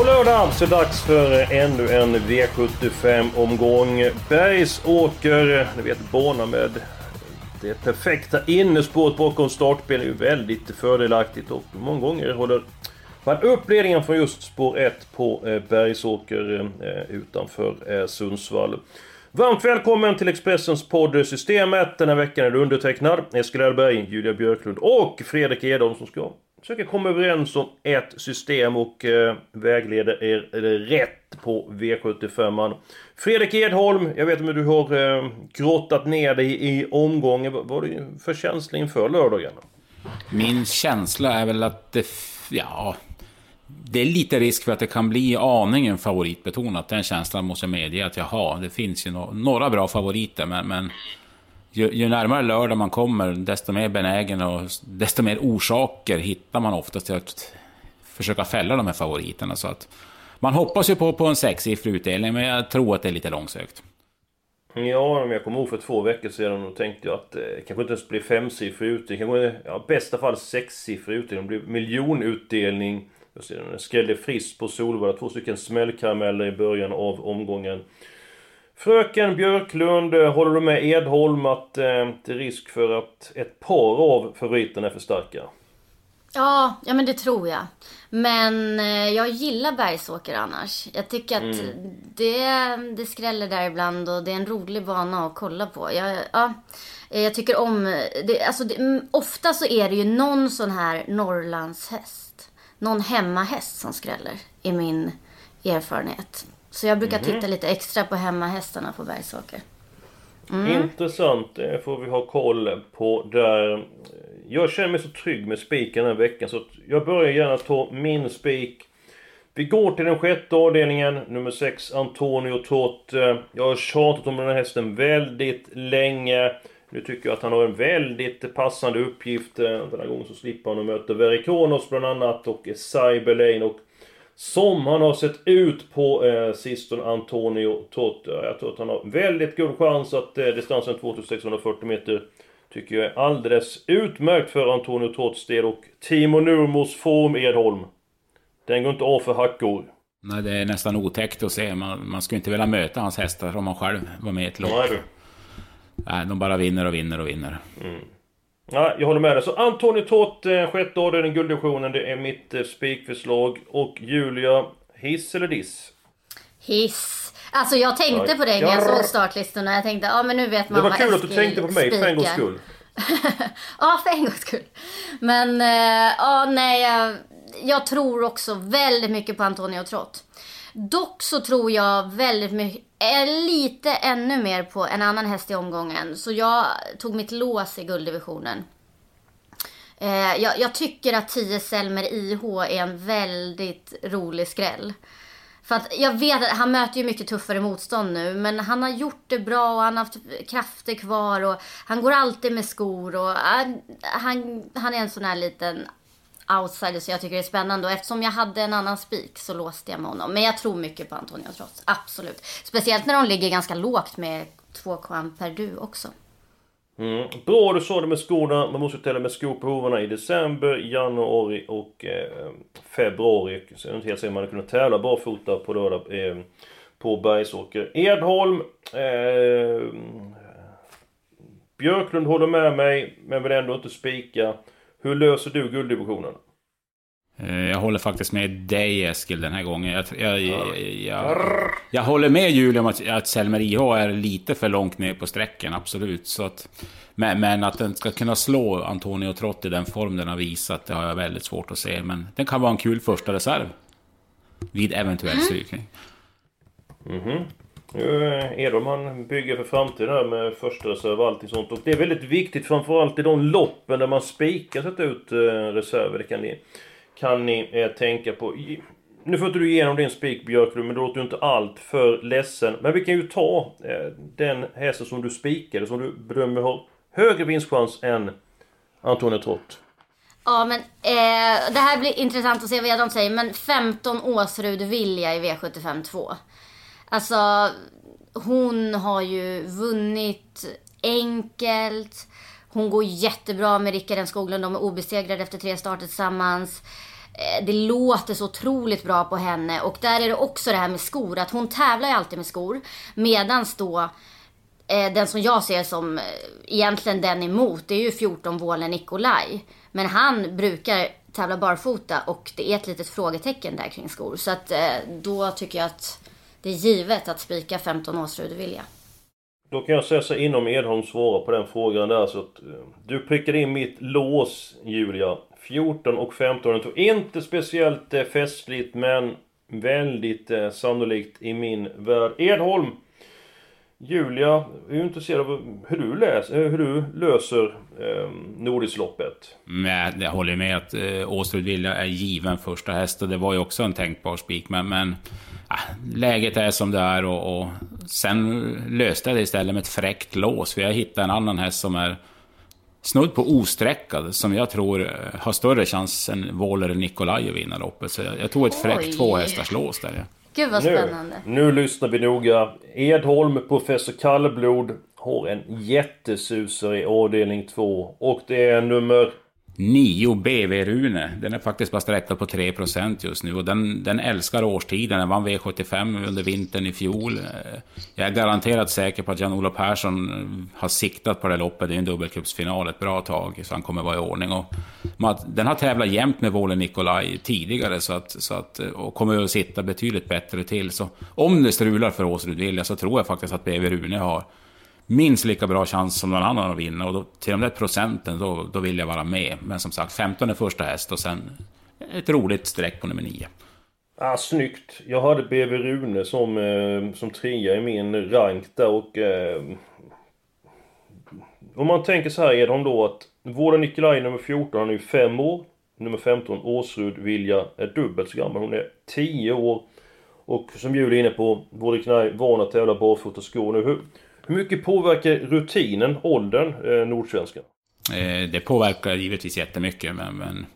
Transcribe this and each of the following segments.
På lördag så är det dags för ännu en V75-omgång. Bergsåker, ni vet bana med det perfekta innespåret bakom startbilen är ju väldigt fördelaktigt och många gånger håller man upp ledningen från just spår 1 på eh, Bergsåker eh, utanför eh, Sundsvall. Varmt välkommen till Expressens podd Systemet. Den här veckan är det undertecknad Eskil Erberg, Julia Björklund och Fredrik Edholm som ska Försöker komma överens om ett system och eh, vägleder er rätt på V75. Fredrik Edholm, jag vet att du har eh, grottat ner dig i omgången. Vad var du för känsla inför lördagen? Min känsla är väl att det... Ja... Det är lite risk för att det kan bli aningen favoritbetonat. Den känslan måste jag medge att jag har. Det finns ju no några bra favoriter, men, men ju, ju, närmare lördag man kommer, desto mer benägen och desto mer orsaker hittar man oftast till att försöka fälla de här favoriterna. Så att man hoppas ju på, på en sexsiffrig utdelning, men jag tror att det är lite långsökt. Ja, om jag kommer ihåg för två veckor sedan och tänkte jag att eh, kanske inte ens blir femsiffrig utdelning. Kanske, ja, bästa fall sexsiffrig utdelning. Det blir miljonutdelning. Jag ser den skrällde friskt på Solvalla. Två stycken smällkarameller i början av omgången. Fröken Björklund, eh, håller du med Edholm att eh, det är risk för att ett par av favoriterna är för starka? Ja, ja men det tror jag. Men eh, jag gillar Bergsåker annars. Jag tycker att mm. det, det skräller där ibland och det är en rolig bana att kolla på. Jag, ja, jag tycker om... Det, alltså det, mm, ofta så är det ju någon sån här Norrlandshäst. Någon hemmahäst som skräller, i min erfarenhet. Så jag brukar titta mhm. lite extra på hemmahästarna på Bergsåker. Mm. Intressant, det får vi ha koll på där. Jag känner mig så trygg med spiken den här veckan så jag börjar gärna ta min spik. Vi går till den sjätte avdelningen, nummer 6, Antonio Trott. Jag har tjatat om den här hästen väldigt länge. Nu tycker jag att han har en väldigt passande uppgift. Den här gången så slipper han att möta Verikonos bland annat och Cyberlane och som han har sett ut på eh, sistone, Antonio Totti. Jag tror att han har väldigt god chans att eh, distansen 2640 meter tycker jag är alldeles utmärkt för Antonio Totts del och Timo Nurmos form Edholm. Den går inte av för hackor. Nej, det är nästan otäckt att se. Man, man skulle inte vilja möta hans hästar om man själv var med i ett lopp. Nej, du. Nej, de bara vinner och vinner och vinner. Mm. Ja, jag håller med dig. Så Antoni Tott, eh, sjätte avdelningen gulddivisionen. Det är mitt eh, spikförslag. Och Julia, hiss eller diss? Hiss. Alltså jag tänkte ja. på det när jag såg startlistorna. Jag tänkte, ja men nu vet man vad Det var kul att du tänkte på mig för en gångs skull. ja, för en gångs skull. Men, äh, ja nej. Jag, jag tror också väldigt mycket på Antonio Trott. Dock så tror jag väldigt mycket, lite ännu mer på en annan häst i omgången. Så jag tog mitt lås i gulddivisionen. Eh, jag, jag, tycker att 10 Selmer IH är en väldigt rolig skräll. För att jag vet att han möter ju mycket tuffare motstånd nu. Men han har gjort det bra och han har haft krafter kvar. Och han går alltid med skor. Och han, han är en sån här liten outsider så jag tycker det är spännande. Och eftersom jag hade en annan spik så låste jag med honom. Men jag tror mycket på Antonio Trots. Absolut. Speciellt när de ligger ganska lågt med 2kvam per du också. Mm. Bra du sa det med skorna. Man måste tälla med skor på hovarna i december, januari och eh, februari. Så jag är inte helt säker om man hade kunnat tävla barfota på lördag eh, på Bergsåker. Edholm. Eh, Björklund håller med mig, men vill ändå inte spika. Hur löser du gulddivisionen? Eh, jag håller faktiskt med dig Eskil den här gången. Jag, jag, jag, jag, jag håller med Julia om att, att Selmer IH är lite för långt ner på sträckan, absolut. Så att, men, men, att den ska kunna slå Antonio Trott i den form den har visat, det har jag väldigt svårt att se. Men den kan vara en kul första reserv. Vid eventuell mm. strykning. Mm -hmm. Eh, Edholm man bygger för framtiden här med första reserv och allting sånt. Och det är väldigt viktigt framförallt i de loppen där man spikar sätta ut eh, reserver. Det kan ni, kan ni eh, tänka på. Nu får inte du igenom din spik Björklund, men då låter du inte allt för ledsen. Men vi kan ju ta eh, den hästen som du spikade, som du bedömer har högre vinstchans än Antonio Trott. Ja men eh, det här blir intressant att se vad de säger. Men 15 Åsrud Vilja i V75 2. Alltså hon har ju vunnit enkelt. Hon går jättebra med Rickard Skoglund. De är obesegrade efter tre starter tillsammans. Eh, det låter så otroligt bra på henne. Och där är det också det här med skor. Att hon tävlar ju alltid med skor. Medans då eh, den som jag ser som eh, egentligen den emot, det är ju 14 Vålen Nikolaj. Men han brukar tävla barfota och det är ett litet frågetecken där kring skor. Så att då tycker jag att det är givet att spika 15 Åsrud Vilja. Då kan jag säga så inom Edholm svara på den frågan där så att eh, du prickade in mitt lås Julia. 14 och 15. Inte speciellt eh, festligt men väldigt eh, sannolikt i min värld. Edholm! Julia är ju intresserad av hur du, läs, hur du löser eh, Nordisloppet. Men jag håller med att eh, Åstrud Vilja är given första häst och det var ju också en tänkbar spik. Men, men äh, läget är som det är och, och sen löste jag det istället med ett fräckt lås. För jag hittade en annan häst som är snudd på osträckad som jag tror eh, har större chans än Våler Nikolaj att vinna loppet. Så jag, jag tog ett fräckt tvåhästars lås där. Gud vad spännande. Nu, nu lyssnar vi noga. Edholm, professor Kallblod, har en jättesusare i avdelning 2. Och det är nummer 9 BV-Rune. Den är faktiskt bara sträckad på 3% just nu. Och den, den älskar årstiden. Den vann V75 under vintern i fjol. Jag är garanterat säker på att Jan-Olof Persson har siktat på det loppet. Det är en dubbelcupsfinal ett bra tag, så han kommer vara i ordning. Och den har tävlat jämt med Vole Nikolaj tidigare, så att, så att, och kommer att sitta betydligt bättre till. Så om det strular för Åsrud Vilja så tror jag faktiskt att BV Rune har minst lika bra chans som någon annan att vinna. Och då, till de där procenten, då, då vill jag vara med. Men som sagt, 15 är första häst och sen ett roligt streck på nummer 9. Ah, snyggt! Jag hade BV Rune som, eh, som trea i min rank där och... Eh, om man tänker så här Edholm då att Vårda Nikolaj nummer 14, han är ju 5 år. Nummer 15, Åsrud Vilja, är dubbelt så gammal. Hon är 10 år. Och som Julie är inne på, Vårda Nikolaj van att tävla barfota skor nu. Hur, hur mycket påverkar rutinen, åldern, eh, Nordsvenskan? Eh, det påverkar givetvis jättemycket, men... men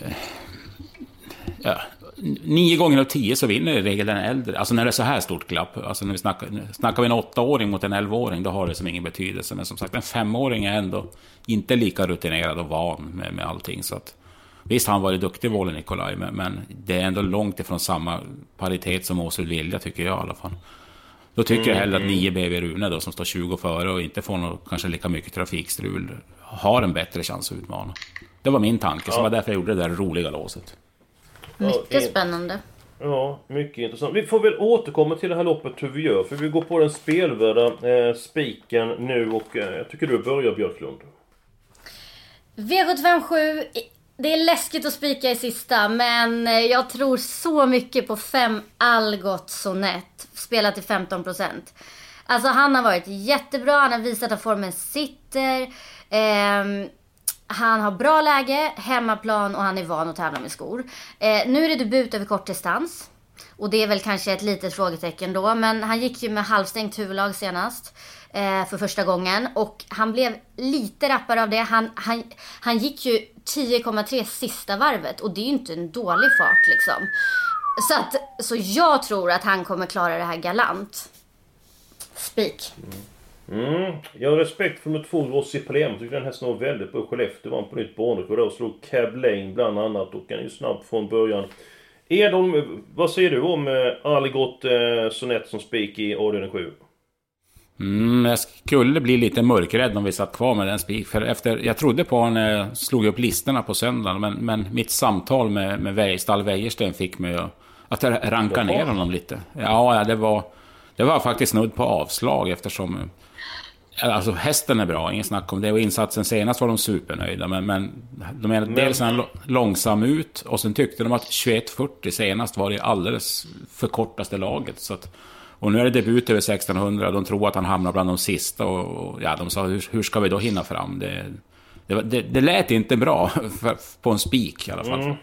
eh, ja, nio gånger av tio så vinner i regel den äldre. Alltså när det är så här stort glapp. Alltså när vi snackar, snackar vi en åttaåring mot en elvaåring, då har det som ingen betydelse. Men som sagt, en femåring är ändå inte lika rutinerad och van med, med allting. Så att, visst, han varit duktig, Wolle Nikolaj, men, men det är ändå långt ifrån samma paritet som Åsrud Vilja, tycker jag i alla fall. Då tycker mm, jag hellre att 9 mm. BB Rune då, som står 20 före och inte får något, kanske lika mycket trafikstrul, har en bättre chans att utmana. Det var min tanke, så ja. var därför jag gjorde det där roliga låset. Mycket spännande. Ja, mycket intressant. Vi får väl återkomma till det här loppet hur vi gör, för vi går på den spelvärda eh, spiken nu och eh, jag tycker du börjar Björklund. V757 det är läskigt att spika i sista, men eh, jag tror så mycket på fem Algot Sonett. Spelat till 15%. Alltså han har varit jättebra, han har visat att formen sitter. Eh, han har bra läge, hemmaplan och han är van att tävla med skor. Eh, nu är det debut över kort distans. Och det är väl kanske ett litet frågetecken då, men han gick ju med halvstängt huvudlag senast eh, för första gången. Och han blev lite rappare av det. Han, han, han gick ju 10,3 sista varvet och det är ju inte en dålig fart liksom. Så, att, så jag tror att han kommer klara det här galant. Spik. Mm. mm. Jag har respekt för nummer två, Rossi Palem. Jag tycker den hästen var väldigt bra. Skellefteå vann på nytt banrekord och slog Cab Lane bland annat. Och han är ju snabb från början. Edholm, vad säger du om eh, Algot eh, Sonett som spik i avdelning 7? Mm, jag skulle bli lite mörkrädd om vi satt kvar med den spik. För efter, jag trodde på honom när jag slog upp listorna på söndagen. Men, men mitt samtal med, med Stall Wäjersten fick mig att, att ranka ner honom lite. Ja, det var, det var faktiskt snudd på avslag eftersom... Alltså hästen är bra, ingen snack om det. Och insatsen senast var de supernöjda. Men, men de men... dels han långsam ut och sen tyckte de att 21.40 senast var det alldeles för kortaste laget. Så att, Och nu är det debut över 1600. De tror att han hamnar bland de sista. Och, ja, de sa, hur, hur ska vi då hinna fram? Det, det, det, det lät inte bra för, på en spik i alla fall. Mm.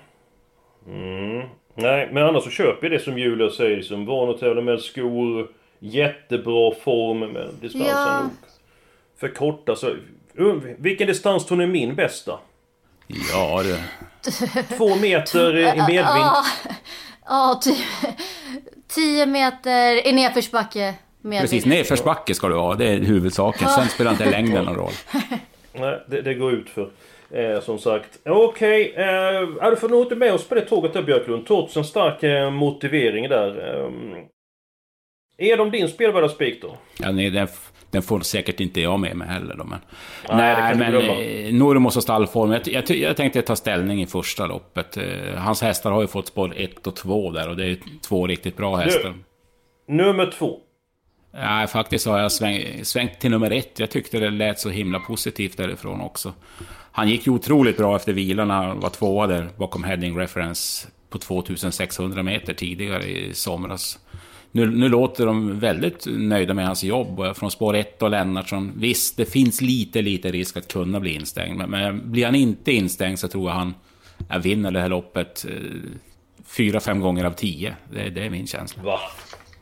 Mm. Nej, men annars så köper jag det som Julia säger. Som van att tävla med skor. Jättebra form, men distansen ja. För korta. Så, vilken distans tror ni är min bästa? Ja, det... Två meter i medvind. Ja, typ 10 meter i nedförsbacke. Precis, nedförsbacke ska du ha. Det är huvudsaken. Sen spelar inte längden någon roll. Nej, det, det går ut för. Eh, som sagt. Okej, okay, eh, du får nog inte med oss på det tåget där Björklund. Trots en stark eh, motivering där. Eh, är de din spelvärda spik då? Ja, nej, den, den, får säkert inte jag med mig heller då, men... Nej, nej men eh, Normos och stallform. Jag, jag, jag, tänkte ta ställning i första loppet. Eh, hans hästar har ju fått spår 1 och 2 där och det är två riktigt bra hästar. Nu, nummer 2. Nej, faktiskt har jag sväng, svängt till nummer 1. Jag tyckte det lät så himla positivt därifrån också. Han gick ju otroligt bra efter vilan han var tvåa där bakom heading reference på 2600 meter tidigare i somras. Nu, nu låter de väldigt nöjda med hans jobb. Från spår 1 och Lennartsson. Visst, det finns lite, lite risk att kunna bli instängd. Men, men blir han inte instängd så tror jag han jag vinner det här loppet eh, fyra, fem gånger av tio. Det, det är min känsla. Va?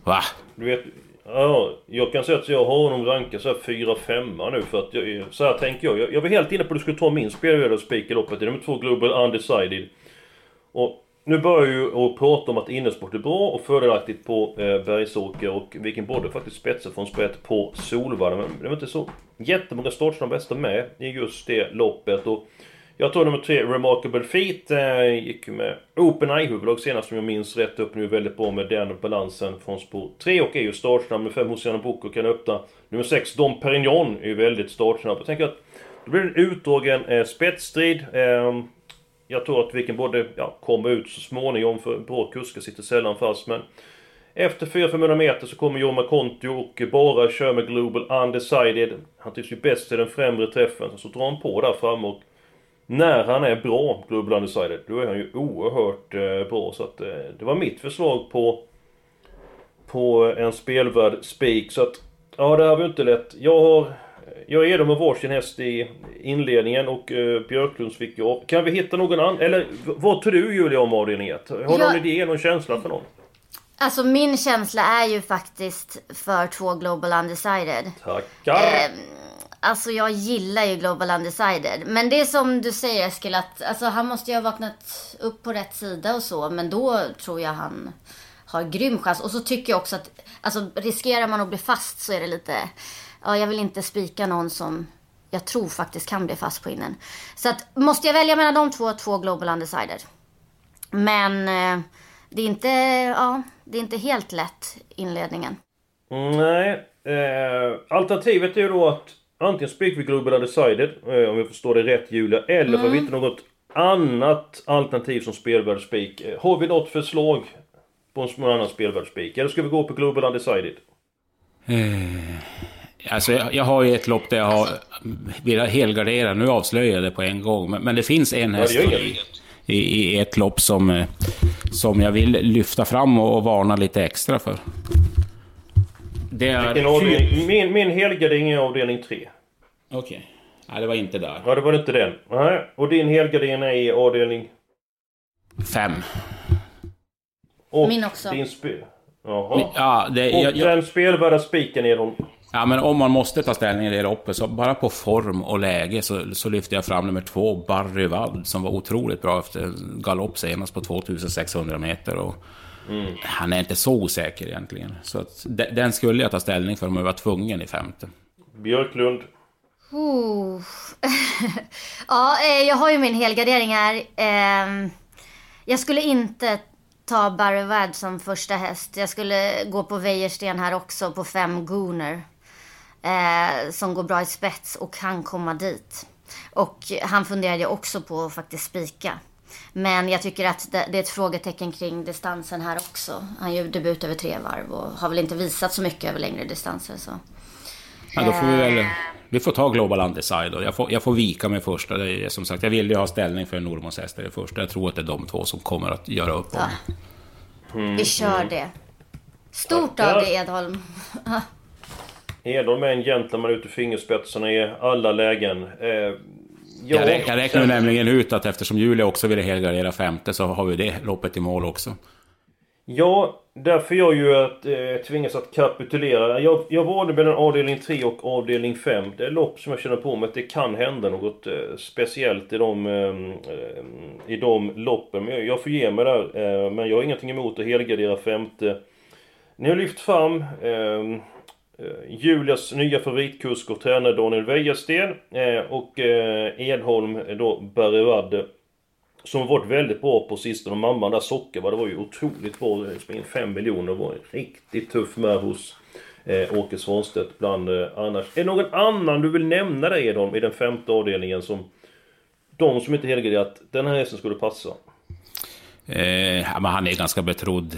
Va? Du vet, ja, jag kan säga att jag har honom rankad så här 4-5 nu för att jag, så här tänker jag. jag. Jag var helt inne på att du skulle ta min spelare och spika loppet. Det är nummer två Global Undecided. Och nu börjar ju att prata om att innesport är bra och fördelaktigt på eh, Bergsåker och vilken både faktiskt spetsar från spett på Solvalla. Men det var inte så jättemånga startsnabba bästa med i just det loppet. Och jag tror nummer tre, Remarkable Feet, eh, gick med Open Eye-huvudlag senast om jag minns rätt upp nu väldigt bra med den balansen från spår 3 och är ju startsnabb. Nummer 5, Hosiana Boko kan öppna. Nummer 6, Dom Perignon är ju väldigt startsnabb. Jag tänker att det blir en utdragen eh, spetsstrid. Eh, jag tror att vilken både ja, komma ut så småningom för bra kuskar sitter sällan fast men efter 400-500 meter så kommer Jorma Kontio och bara kör med Global Undecided. Han tycks ju bäst i den främre träffen. Så drar han på där framme och när han är bra, Global Undecided, då är han ju oerhört eh, bra. Så att eh, det var mitt förslag på på en spelvärd spik. Så att ja, det här var ju inte lätt. Jag har jag är med varsin häst i inledningen och uh, Björklunds fick jag. Kan vi hitta någon annan? Eller vad tror du Julia om avdelning 1? Har du någon idé, någon känsla för någon? Alltså min känsla är ju faktiskt för två Global Undecided. Tackar! Eh, alltså jag gillar ju Global Undecided. Men det är som du säger Eskil att alltså, han måste ju ha vaknat upp på rätt sida och så. Men då tror jag han har grym chans. Och så tycker jag också att alltså, riskerar man att bli fast så är det lite ja, jag vill inte spika någon som jag tror faktiskt kan bli fast på innen. Så att, måste jag välja mellan de två, två Global Undecided. Men eh, det, är inte, ja, det är inte helt lätt inledningen. Nej. Eh, alternativet är ju då att antingen spikar vi Global Undecided, eh, om jag förstår det rätt Julia, eller mm. får vi inte något annat alternativ som spelvärd spik. Eh, har vi något förslag på en annan spelvärd spik? Eller ska vi gå på Global Undecided? Eh. Alltså jag, jag, har ju ett lopp där jag har velat helgardera. Nu avslöjar jag det på en gång. Men, men det finns en häst i, i, i, ett lopp som, eh, som jag vill lyfta fram och, och varna lite extra för. Det är... Min, min helgardering är avdelning 3. Okej. Okay. Nej, det var inte där. Ja, det var inte den. Nej. Och din helgardering är i avdelning? 5. Min också. Din spe... Jaha. Ja, det, och jag, jag... den spelvärda spiken är de Ja, men om man måste ta ställning i det loppet, så bara på form och läge så, så lyfter jag fram nummer två, Barry Wadd, som var otroligt bra efter galopp senast på 2600 meter. Och mm. Han är inte så osäker egentligen. Så att, den skulle jag ta ställning för om jag var tvungen i femte. Björklund? Oh. ja, eh, jag har ju min helgardering här. Ehm, jag skulle inte ta Barry Wadd som första häst. Jag skulle gå på Wäjersten här också på fem Gooner eh, som går bra i spets och kan komma dit. Och han funderade också på att faktiskt spika. Men jag tycker att det, det är ett frågetecken kring distansen här också. Han gör debut över tre varv och har väl inte visat så mycket över längre distanser. Så. Ja, då får vi väl... Vi får ta Global Undecided. Jag får, jag får vika mig första. Det är, som sagt, jag vill ju ha ställning för Normons hästar i första. Jag tror att det är de två som kommer att göra upp ja. mm. Vi kör det. Stort av dig Edholm. Edholm är en gentleman ut i fingerspetsarna i alla lägen. Eh, Jag, rä- jag räknar nämligen ut att eftersom Julia också ville helgardera femte så har vi det loppet i mål också. Ja, därför jag ju att eh, tvingas att kapitulera. Jag, jag valde mellan avdelning 3 och avdelning 5. Det är lopp som jag känner på mig att det kan hända något eh, speciellt i de, eh, i de loppen. Men jag, jag får ge mig där. Eh, men jag har ingenting emot att helgardera femte. Ni har lyft fram eh, Eh, Julias nya favoritkusk och tränare Daniel Wäjersten eh, och eh, Edholm eh, då Barry Som har varit väldigt bra på sistone. Och mamman där Sockerva, det var ju otroligt bra. Springit 5 miljoner. Var riktigt tuff med hos eh, Åke Svanstedt bland eh, annars. Är det någon annan du vill nämna där, Edholm i den femte avdelningen som... De som inte helgarderat, den här hästen skulle passa. Eh, men han är ganska betrodd.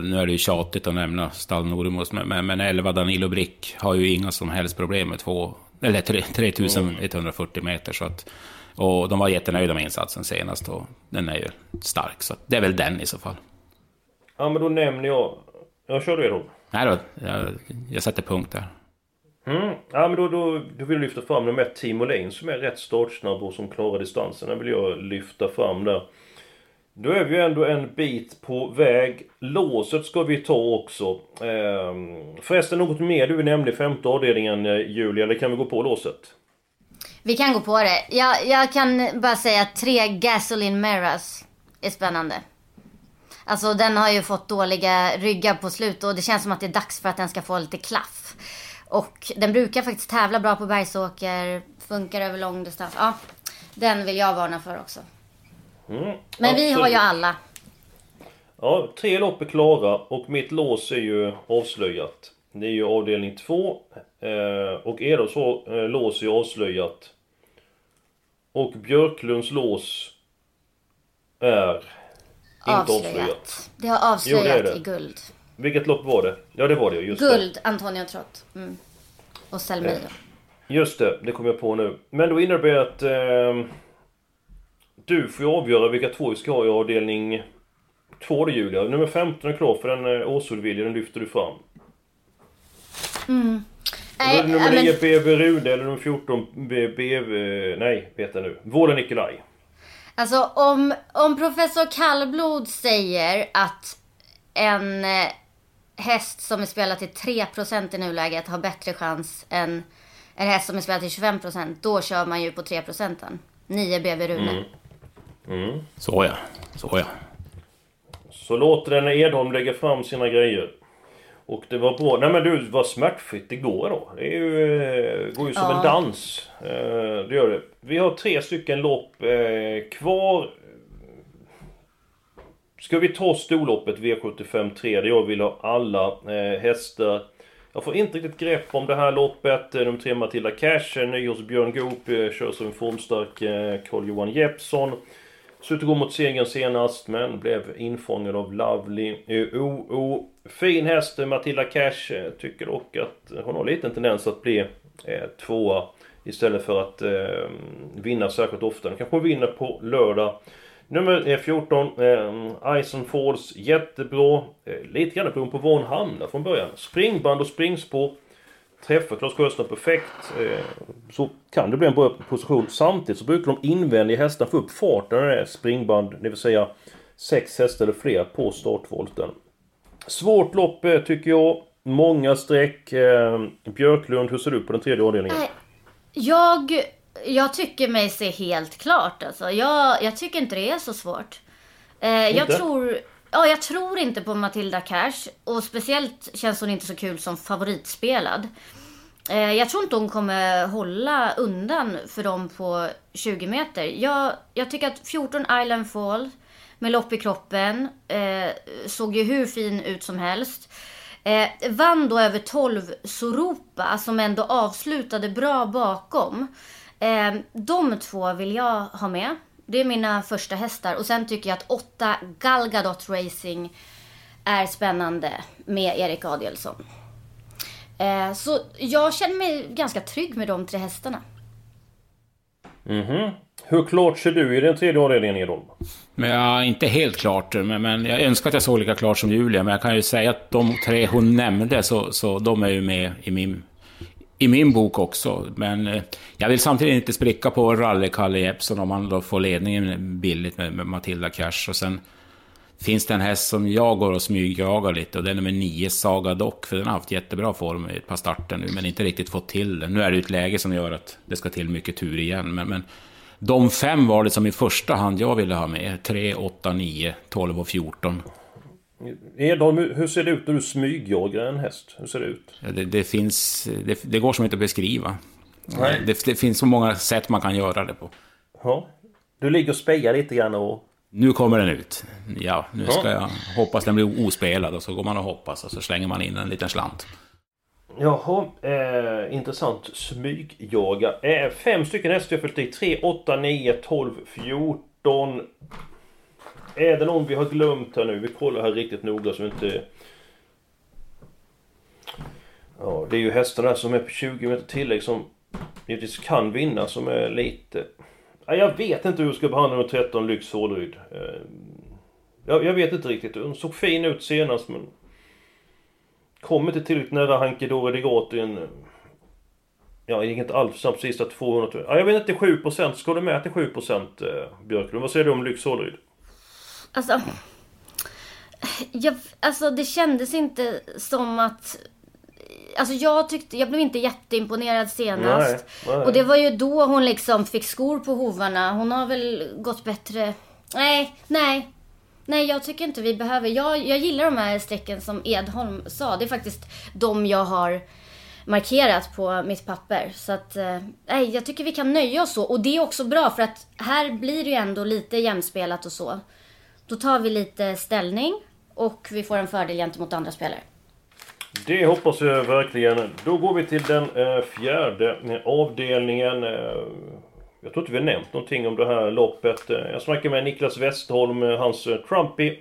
Nu är det ju tjatigt att nämna Stall Nordemos, men, men, men 11 Danilo Brick har ju inga som helst problem med två, eller tre- 3140 meter. Så att, och de var jättenöjda med insatsen senast och den är ju stark. Så det är väl den i så fall. Ja men då nämner jag... Jag kör du Edholm. Nej då, jag, jag sätter punkt där. Mm. Ja men då, då, då vill jag lyfta fram nummer ett Timo Lane som är rätt startsnabb och som klarar distansen. Den vill jag lyfta fram där. Då är vi ju ändå en bit på väg. Låset ska vi ta också. Ehm, förresten något mer du nämnde i femte avdelningen eh, Julia, eller kan vi gå på låset? Vi kan gå på det. Jag, jag kan bara säga att tre Gasoline Meras är spännande. Alltså den har ju fått dåliga ryggar på slut och det känns som att det är dags för att den ska få lite klaff. Och den brukar faktiskt tävla bra på bergsåker, funkar över lång distans. Ja, den vill jag varna för också. Mm, Men vi har ju alla. Ja, tre lopp är klara och mitt lås är ju avslöjat. Det är ju avdelning två eh, och Edholms eh, lås är ju avslöjat. Och Björklunds lås är inte avslöjat. Det har avslöjat Jo, det det. i guld. Vilket lopp var det? Ja, det var det just det. Guld, Antonio Trott. Mm. Och Selmio. Just det, det kom jag på nu. Men då innebär det att eh, du får ju avgöra vilka två vi ska ha i avdelning två då Julia. Nummer 15 är klar för den eh, Åsudvilja, den lyfter du fram. Är det nummer nej, 9 men- BB Rune eller nummer 14 BB... Nej, vet jag nu. Vården Nikolaj. Alltså om, om professor Kallblod säger att en eh, häst som är spelad till 3% i nuläget har bättre chans än en häst som är spelad till 25% då kör man ju på 3%. 9 BB Rune. Så ja, så ja. Så låter det när Edholm lägger fram sina grejer. Och det var bra. Nej men du, vad smärtfritt det går då. Det är ju, eh, går ju som Ja. en dans. Eh, det gör det. Vi har tre stycken lopp eh, kvar. Ska vi ta storloppet V75 3 där jag vill ha alla hästar. Jag får inte riktigt grepp om det här loppet. Nummer 3 Matilda Cash, ny hos Björn Goop, kör som en formstark Carl-Johan Jeppsson. Suttit gå mot segern senast men blev infångad av Lovely eh, OO. Fin häst eh, Matilda Cash. Eh, tycker dock att hon har lite tendens att bli eh, tvåa istället för att eh, vinna särskilt ofta. Den kanske vinner på lördag. Nummer 14, eh, Ison Falls, jättebra. Eh, lite grann beroende på var hon hamnar från början. Springband och springspår. Träffar Klas Sjöström perfekt. Eh, så kan det bli en bra position. Samtidigt så brukar de invändiga hästarna få upp farten när det är springband, det vill säga sex hästar eller fler på startvolten. Svårt lopp eh, tycker jag. Många streck. Eh, Björklund, hur ser du på den tredje avdelningen? Jag, jag tycker mig se helt klart alltså. Jag, jag tycker inte det är så svårt. Jag Inte? tror... Ja, jag tror inte på Matilda Cash. Och speciellt känns hon inte så kul som favoritspelad. Eh, jag tror inte hon kommer hålla undan för dem på 20 meter. Jag, jag tycker att 14 Island Fall med lopp i kroppen eh, såg ju hur fin ut som helst. Eh, vann då över 12 Soropa som ändå avslutade bra bakom. Eh, de två vill jag ha med. Det är mina första hästar. Och sen tycker jag att 8 Galgadot Racing är spännande med Erik Adielsson. Eh, så jag känner mig ganska trygg med de tre hästarna. Mhm. Hur klart ser du i den tredje avdelningen Edholm? Men ja, inte helt klart, men, men jag önskar att jag såg lika klart som Julia. Men jag kan ju säga att de tre hon nämnde, så, så de är ju med i min, i min bok också. Men eh, jag vill samtidigt inte spricka på Rally-Kalle Jeppsson om han då får ledningen billigt med, med Matilda Cash. Och sen finns det en häst som jag går och smygjagar lite och det är nummer 9, Saga Dock. För den har haft jättebra form i ett par starter nu, men inte riktigt fått till det. Nu är det ett läge som gör att det ska till mycket tur igen. Men, men de fem var det som i första hand jag ville ha med. 3, 8, 9, 12 och 14. Edholm, hur ser det ut när du smygjagar en häst? Hur ser det ut? Ja, det, det, finns... Det, det, går som inte att beskriva. Nej. Det, det, finns så många sätt man kan göra det på. Ja. Du ligger och spejar lite grann och... Nu kommer den ut. Ja, nu Ja. ska jag hoppas den blir ospelad och så går man och hoppas och så slänger man in en liten slant. Jaha, eh, intressant. Smygjaga. Eh, fem stycken hästar jag fyllt i. 3, 8, 9, 12, 14. Är det någon vi har glömt här nu? Vi kollar här riktigt noga så vi inte... Ja, det är ju hästarna som är på 20 meter tillägg som givetvis kan vinna som är lite... Ja, jag vet inte hur jag ska behandla nummer 13 Lyx Håleryd. Eh, jag, jag vet inte riktigt. Hon såg fin ut senast men... Kom inte tillräckligt nära Hankedore Degato i en... Ja, det gick inte alls snabbt sista 200 Ja, jag vet inte, 7% Ska du med till 7% eh, Björklund? Vad säger du om Lyx Håleryd? Alltså, jag, alltså det kändes inte som att... Alltså jag tyckte, jag blev inte jätteimponerad senast. Nej, nej. Och det var ju då hon liksom fick skor på hovarna. Hon har väl gått bättre... Nej, nej. Nej, jag tycker inte vi behöver. Jag, jag gillar de här strecken som Edholm sa. Det är faktiskt de jag har markerat på mitt papper. Så att, eh, nej, jag tycker vi kan nöja oss så. Och det är också bra för att här blir det ju ändå lite jämspelat och så. Då tar vi lite ställning och vi får en fördel gentemot andra spelare. Det hoppas jag verkligen. Då går vi till den eh, fjärde eh, avdelningen. Eh, jag tror inte vi har nämnt någonting om det här loppet. Jag snackade med Niklas Westholm, hans Trumpy.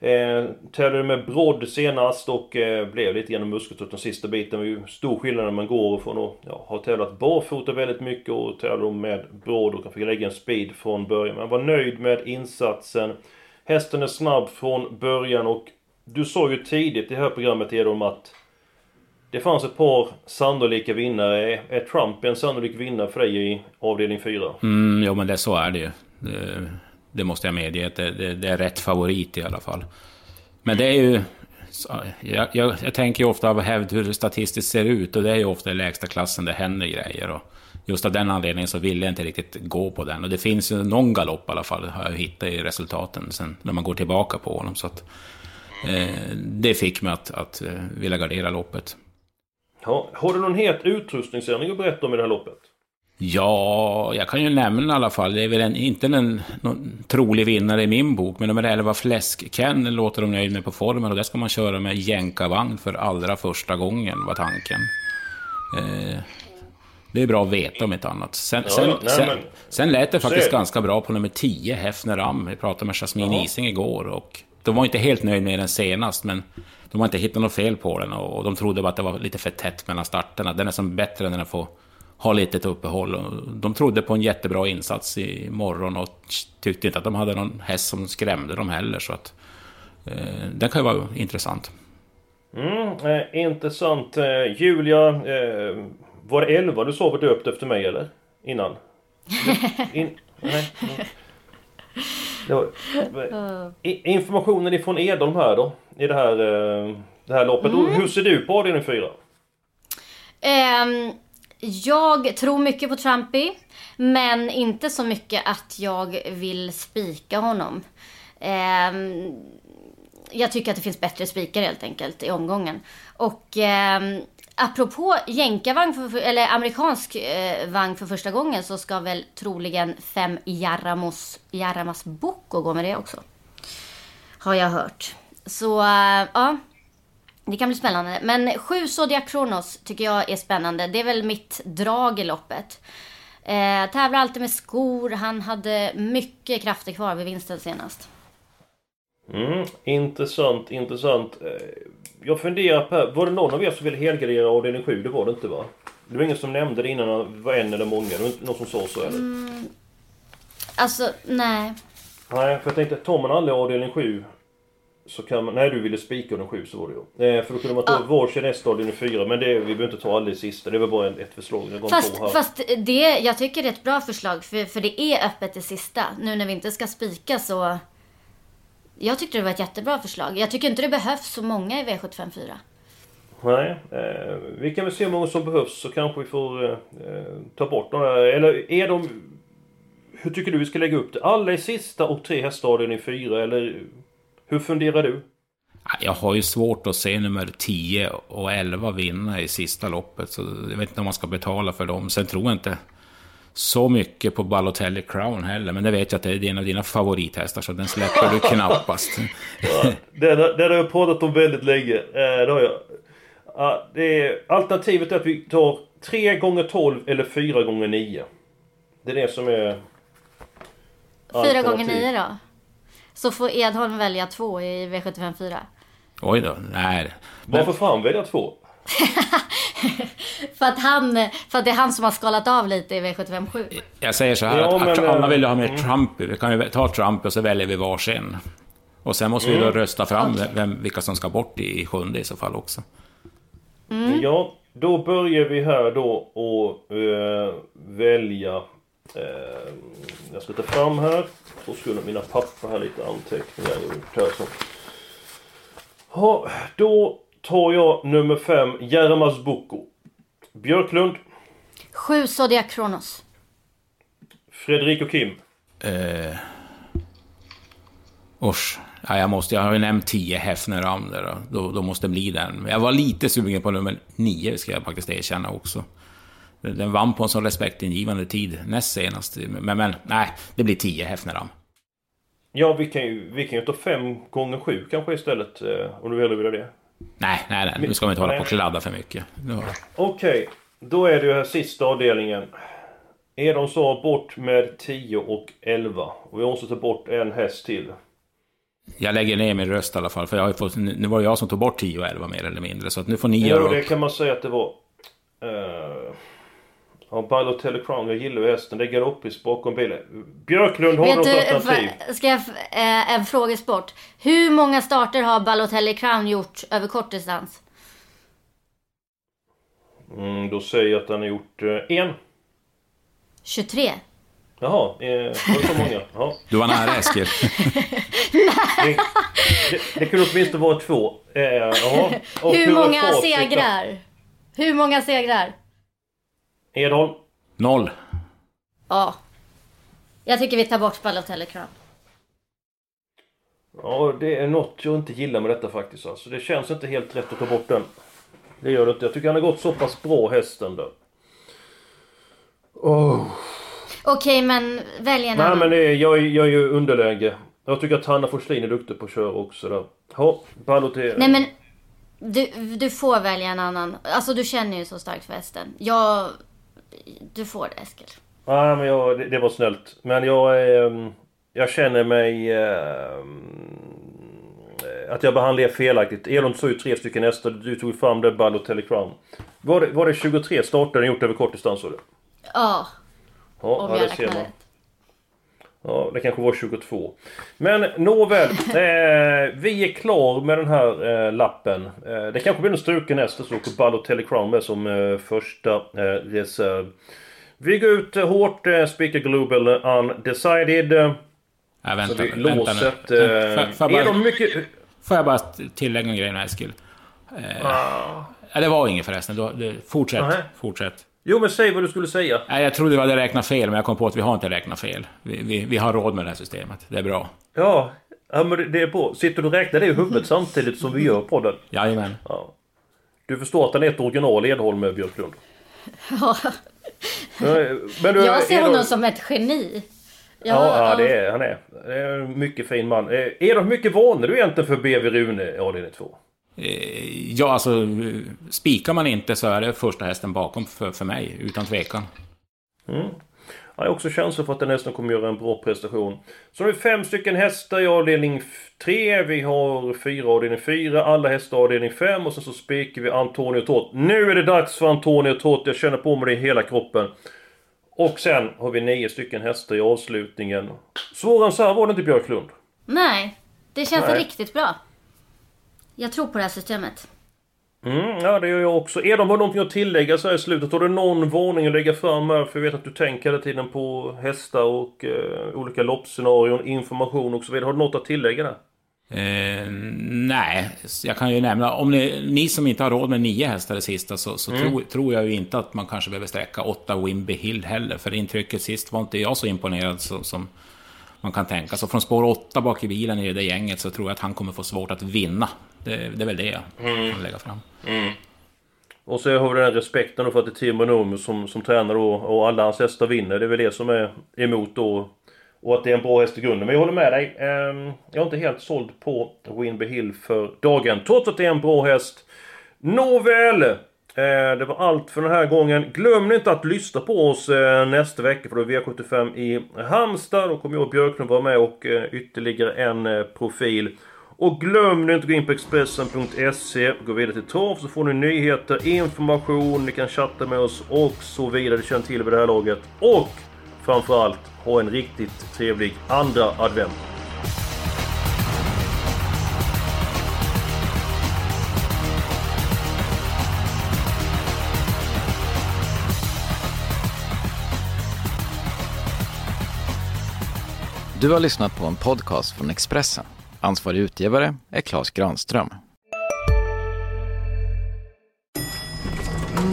Eh, tävlade med brodd senast och eh, blev lite genom muskeltrött den sista biten. Det är ju stor skillnad när man går från att ja, ha tävlat barfota väldigt mycket och tävla med brodd och kan fick lägga en speed från början. Men var nöjd med insatsen. Hästen är snabb från början och du sa ju tidigt i det här programmet Edholm att det fanns ett par sannolika vinnare. Är Trump en sannolik vinnare för dig i avdelning 4? Mm, jo, men det, så är det ju. Det, det måste jag medge, att det, det, det är rätt favorit i alla fall. Men det är ju... Jag, jag, jag tänker ju ofta av hävd hur det statistiskt ser ut och det är ju ofta i lägsta klassen det händer grejer. Och just av den anledningen så vill jag inte riktigt gå på den. Och det finns ju någon galopp i alla fall, har jag hittat i resultaten sen när man går tillbaka på honom. Så att, eh, det fick mig att, att eh, vilja gardera loppet. Ja, har du någon het utrustningsändring att berätta om i det här loppet? Ja, jag kan ju nämna i alla fall. Det är väl en, inte en någon trolig vinnare i min bok, men nummer 11 Fläsk-Ken låter de nöjd med på formen och det ska man köra med jänkarvagn för allra första gången, var tanken. Eh, det är bra att veta om ett annat. Sen, Ja, sen, nej, sen, men- sen lät det faktiskt det. ganska bra på nummer 10, Hefner Am. Vi pratade med Jasmine Jaha. Ising igår och de var inte helt nöjda med den senast, men de har inte hittat något fel på den och de trodde bara att det var lite för tätt mellan starterna. Den är som bättre när den får ha lite uppehåll. De trodde på en jättebra insats i morgon och tyckte inte att de hade någon häst som skrämde dem heller. Så att, eh, den kan ju vara intressant. Mm, eh, intressant. Eh, Julia, eh, var det 11 du sa var döpt efter mig eller? Innan? In, nej. mm. Var, i, informationen ifrån Edholm här då? I det här, eh, det här loppet. Och Hur ser du på avdelning 4? Ehm, jag tror mycket på Trumpy. Men inte så mycket att jag vill spika honom. Ehm, jag tycker att det finns bättre spikar helt enkelt i omgången. Och ehm, apropå jänkarvagn, för, eller amerikansk eh, vagn för första gången så ska väl troligen fem Jaramos... Jaramas Boko gå med det också. Har jag hört. Så eh, ja, det kan bli spännande. Men sju Zodiac Kronos tycker jag är spännande. Det är väl mitt drag i loppet. Eh, tävlar alltid med skor. Han hade mycket krafter kvar vid vinsten senast. Mm, intressant, intressant. Eh, Jag funderar på, var det någon av er som ville helgardera avdelning 7? Det var det inte va? Det var ingen som nämnde det innan, det var en eller många. Det var inte någon som sa så eller? Mm, alltså, nej. Nej, för jag tänkte, tar man aldrig avdelning 7 så kan man... Nej, du ville spika avdelning 7 så var det ju. Eh, för då kunde man ta Ja. varsin nästa avdelning 4. Men det, vi behöver inte ta aldrig sista. Det var bara ett förslag. Jag Fast, fast det, jag tycker det är ett bra förslag för, för det är öppet till sista. Nu när vi inte ska spika så... Jag tyckte det var ett jättebra förslag. Jag tycker inte det behövs så många i V754. Nej, eh, vi kan väl se hur många som behövs så kanske vi får eh, eh, ta bort några. Eller är de... Hur tycker du vi ska lägga upp det? Alla i sista och tre hästar avdelning 4 eller hur funderar du? Jag har ju svårt att se nummer 10 och 11 vinna i sista loppet. Så jag vet inte om man ska betala för dem. Sen tror jag inte så mycket på Balotelli Crown heller. Men det vet jag att det är en av dina favorithästar, så den släpper du knappast. Det, det, det har jag pratat om väldigt länge. Eh, det har jag. Ja, det är, alternativet är att vi tar 3 gånger 12 eller 4 gånger 9 Det är det som är... Fyra gånger alternativ. nio då. Så får Edholm välja två i V754. Oj då, nej. Varför fan välja två? För att, han, för att det är han som har skalat av lite i V757. Jag säger så här, Ja, att, men, eh, alla vill ju ha med Trump. Vi kan ju ta Trump och så väljer vi varsin. Och sen måste vi Mm. då rösta fram vem, vilka som ska bort i, sjunde i så fall också. Ja, då börjar vi här då och eh, välja... Eh, jag ska ta fram här. Så skulle mina papper här lite anteckningar jag har gjort här. Så. Ja, då tar jag nummer 5, Jermas Boko. Björklund, Sju Zodiac Kronos. Fredrik och Kim. Eh, usch. Ja, jag, måste, jag har ju nämnt 10 Hefner där då. då. Då måste det bli den. Men Jag var lite sugen på nummer 9, ska jag faktiskt erkänna också. Den vann på en sån respektingivande tid näst senast. Men, men nej, det blir 10 Hefneram. Ja, vi kan ju, vi kan ju ta 5 gånger 7 kanske istället. Eh, om du väljer det. Nej, nej, nej. Nu ska vi inte hålla på och kladda för mycket. Okej, då är det ju här sista avdelningen. Edon sa bort med 10 och 11. Och vi måste ta bort en häst till. Jag lägger ner min röst i alla fall, för jag har fått, nu var det jag som tog bort 10 och 11 mer eller mindre. Så att nu får ni Jo, göra det upp. kan man säga att det var. Uh, ja, Balotelli Crown, jag gillar ju hästen. Det är galoppis bakom bilen. Björklund, har något du, alternativ? för- ska jag, f- eh, en frågesport. Hur många starter har Balotelli Crown gjort över kort distans? Mm, då säger jag att han har gjort eh, en. 23. Jaha, eh, var det så många? Ja. Du var nära Eskil. Det, det, det kunde åtminstone vara två. Eh, Hur många segrar? Hur många segrar? Edholm? Noll. Ja. Jag tycker vi tar bort Balotelli Crown. Ja, det är något jag inte gillar med detta faktiskt. Alltså, det känns inte helt rätt att ta bort den. Det gör det inte. Jag tycker han har gått så pass bra hästen där. Oh. Okej, men välj en Nej annan. men det är, jag, är- jag är ju underläge. Jag tycker att Hanna Forslin är duktig på att köra också där. Ja, Balotelli. Nej men du, du får välja en annan. Alltså du känner ju så starkt för hästen. Jag... Du får det Eskil. Nej men jag, det, det var snällt. Men jag ehm, Jag känner mig... ehm, att jag behandlar er felaktigt. Elon sa ju tre stycken hästar. Du tog fram det Balotelli Crown. Var det, var det 23 starter den gjort över kort distans? sa du? Ja, Ja, om ja, jag det ser man. rätt. Ja, det kanske var 22. Men nåväl. Eh, vi är klar med den här eh, lappen. Eh, det kanske blir en struken häst så åker Balotelli Crown med som eh, första eh, reserv. Vi går ut eh, hårt, eh, Speaker Global Undecided. Ja, så vänta, vi vänta låset. nu. Eh, Får- får jag bara- mycket... Får jag bara tillägga en grej med Eskil? Eh, ja, det var inget förresten. Du, du, fortsätt. Nej. Fortsätt. Jo men säg vad du skulle säga. Nej, jag trodde vi hade räknat fel, men jag kom på att vi har inte räknat fel. Vi, vi, vi har råd med det här systemet. Det är bra. Ja, ja men det- är bra. Sitter du och räknar det i huvudet samtidigt som vi gör podden? Jajamän. Ja. Du förstår att han är ett original Edholm med Björklund? Ja. Men du, Jag ser är honom då- som ett geni. Ja, ja, det är han är. Det är en mycket fin man. Eh, Är hur mycket vanor du egentligen för BV Rune avdelning 2? Eh, Ja, alltså spikar man inte så är det första hästen bakom för, för mig, utan tvekan. Mm. Jag har också känsla för att den hästen kommer göra en bra prestation. Så vi fem stycken hästar i avdelning 3. Vi har fyra avdelning 4. Alla hästar i avdelning 5. Och sen så spikar vi Antonio Tott. Nu är det dags för Antonio Tott. Jag känner på mig det i hela kroppen. Och sen har vi nio stycken hästar i avslutningen. Svårare än så här var det inte Björklund. Nej, det känns Nej. riktigt bra. Jag tror på det här systemet. Mm, ja det gör jag också. Är de har någonting att tillägga så här i slutet? Har du någon varning att lägga fram här? För jag vet att du tänker hela tiden på hästar och eh, olika loppscenarion, information och så vidare. Har du något att tillägga där? Eh, nej, jag kan ju nämna, om ni, ni som inte har råd med nio hästar det sista så, så Mm. tror, tror jag ju inte att man kanske behöver sträcka åtta Wimby Hill heller. För intrycket sist var inte jag så imponerad så, som man kan tänka. Så från spår åtta bak i bilen i det gänget så tror jag att han kommer få svårt att vinna. Det, det är väl det jag kan lägga fram. Och så har vi den respekten för att det är Timo Nurmi som, som tränar då och alla hans hästar vinner. Det är väl det som är emot då. Och att det är en bra häst i grunden. Men jag håller med dig. Ehm, jag är inte helt såld på Winby Hill för dagen. Trots att det är en bra häst. Nåväl! Eh, det var allt för den här gången. Glöm inte att lyssna på oss eh, nästa vecka för då är V75 i Halmstad. Då kommer jag och Björklund vara med och eh, ytterligare en profil. Och glöm nu inte att gå in på Expressen.se, gå vidare till Trav så får ni nyheter, information, ni kan chatta med oss och så vidare. Det känner till vid det här laget. Och framförallt, ha en riktigt trevlig andra advent. Du har lyssnat på en podcast från Expressen. Ansvarig utgivare är Klas Granström.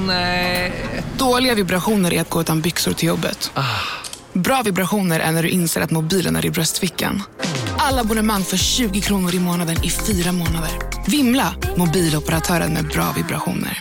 Nej. Dåliga vibrationer är att gå utan byxor till jobbet. Bra vibrationer är när du inser att mobilen är i bröstfickan. Alla abonnemang för 20 kronor i månaden i fyra månader. Vimla! Mobiloperatören med bra vibrationer.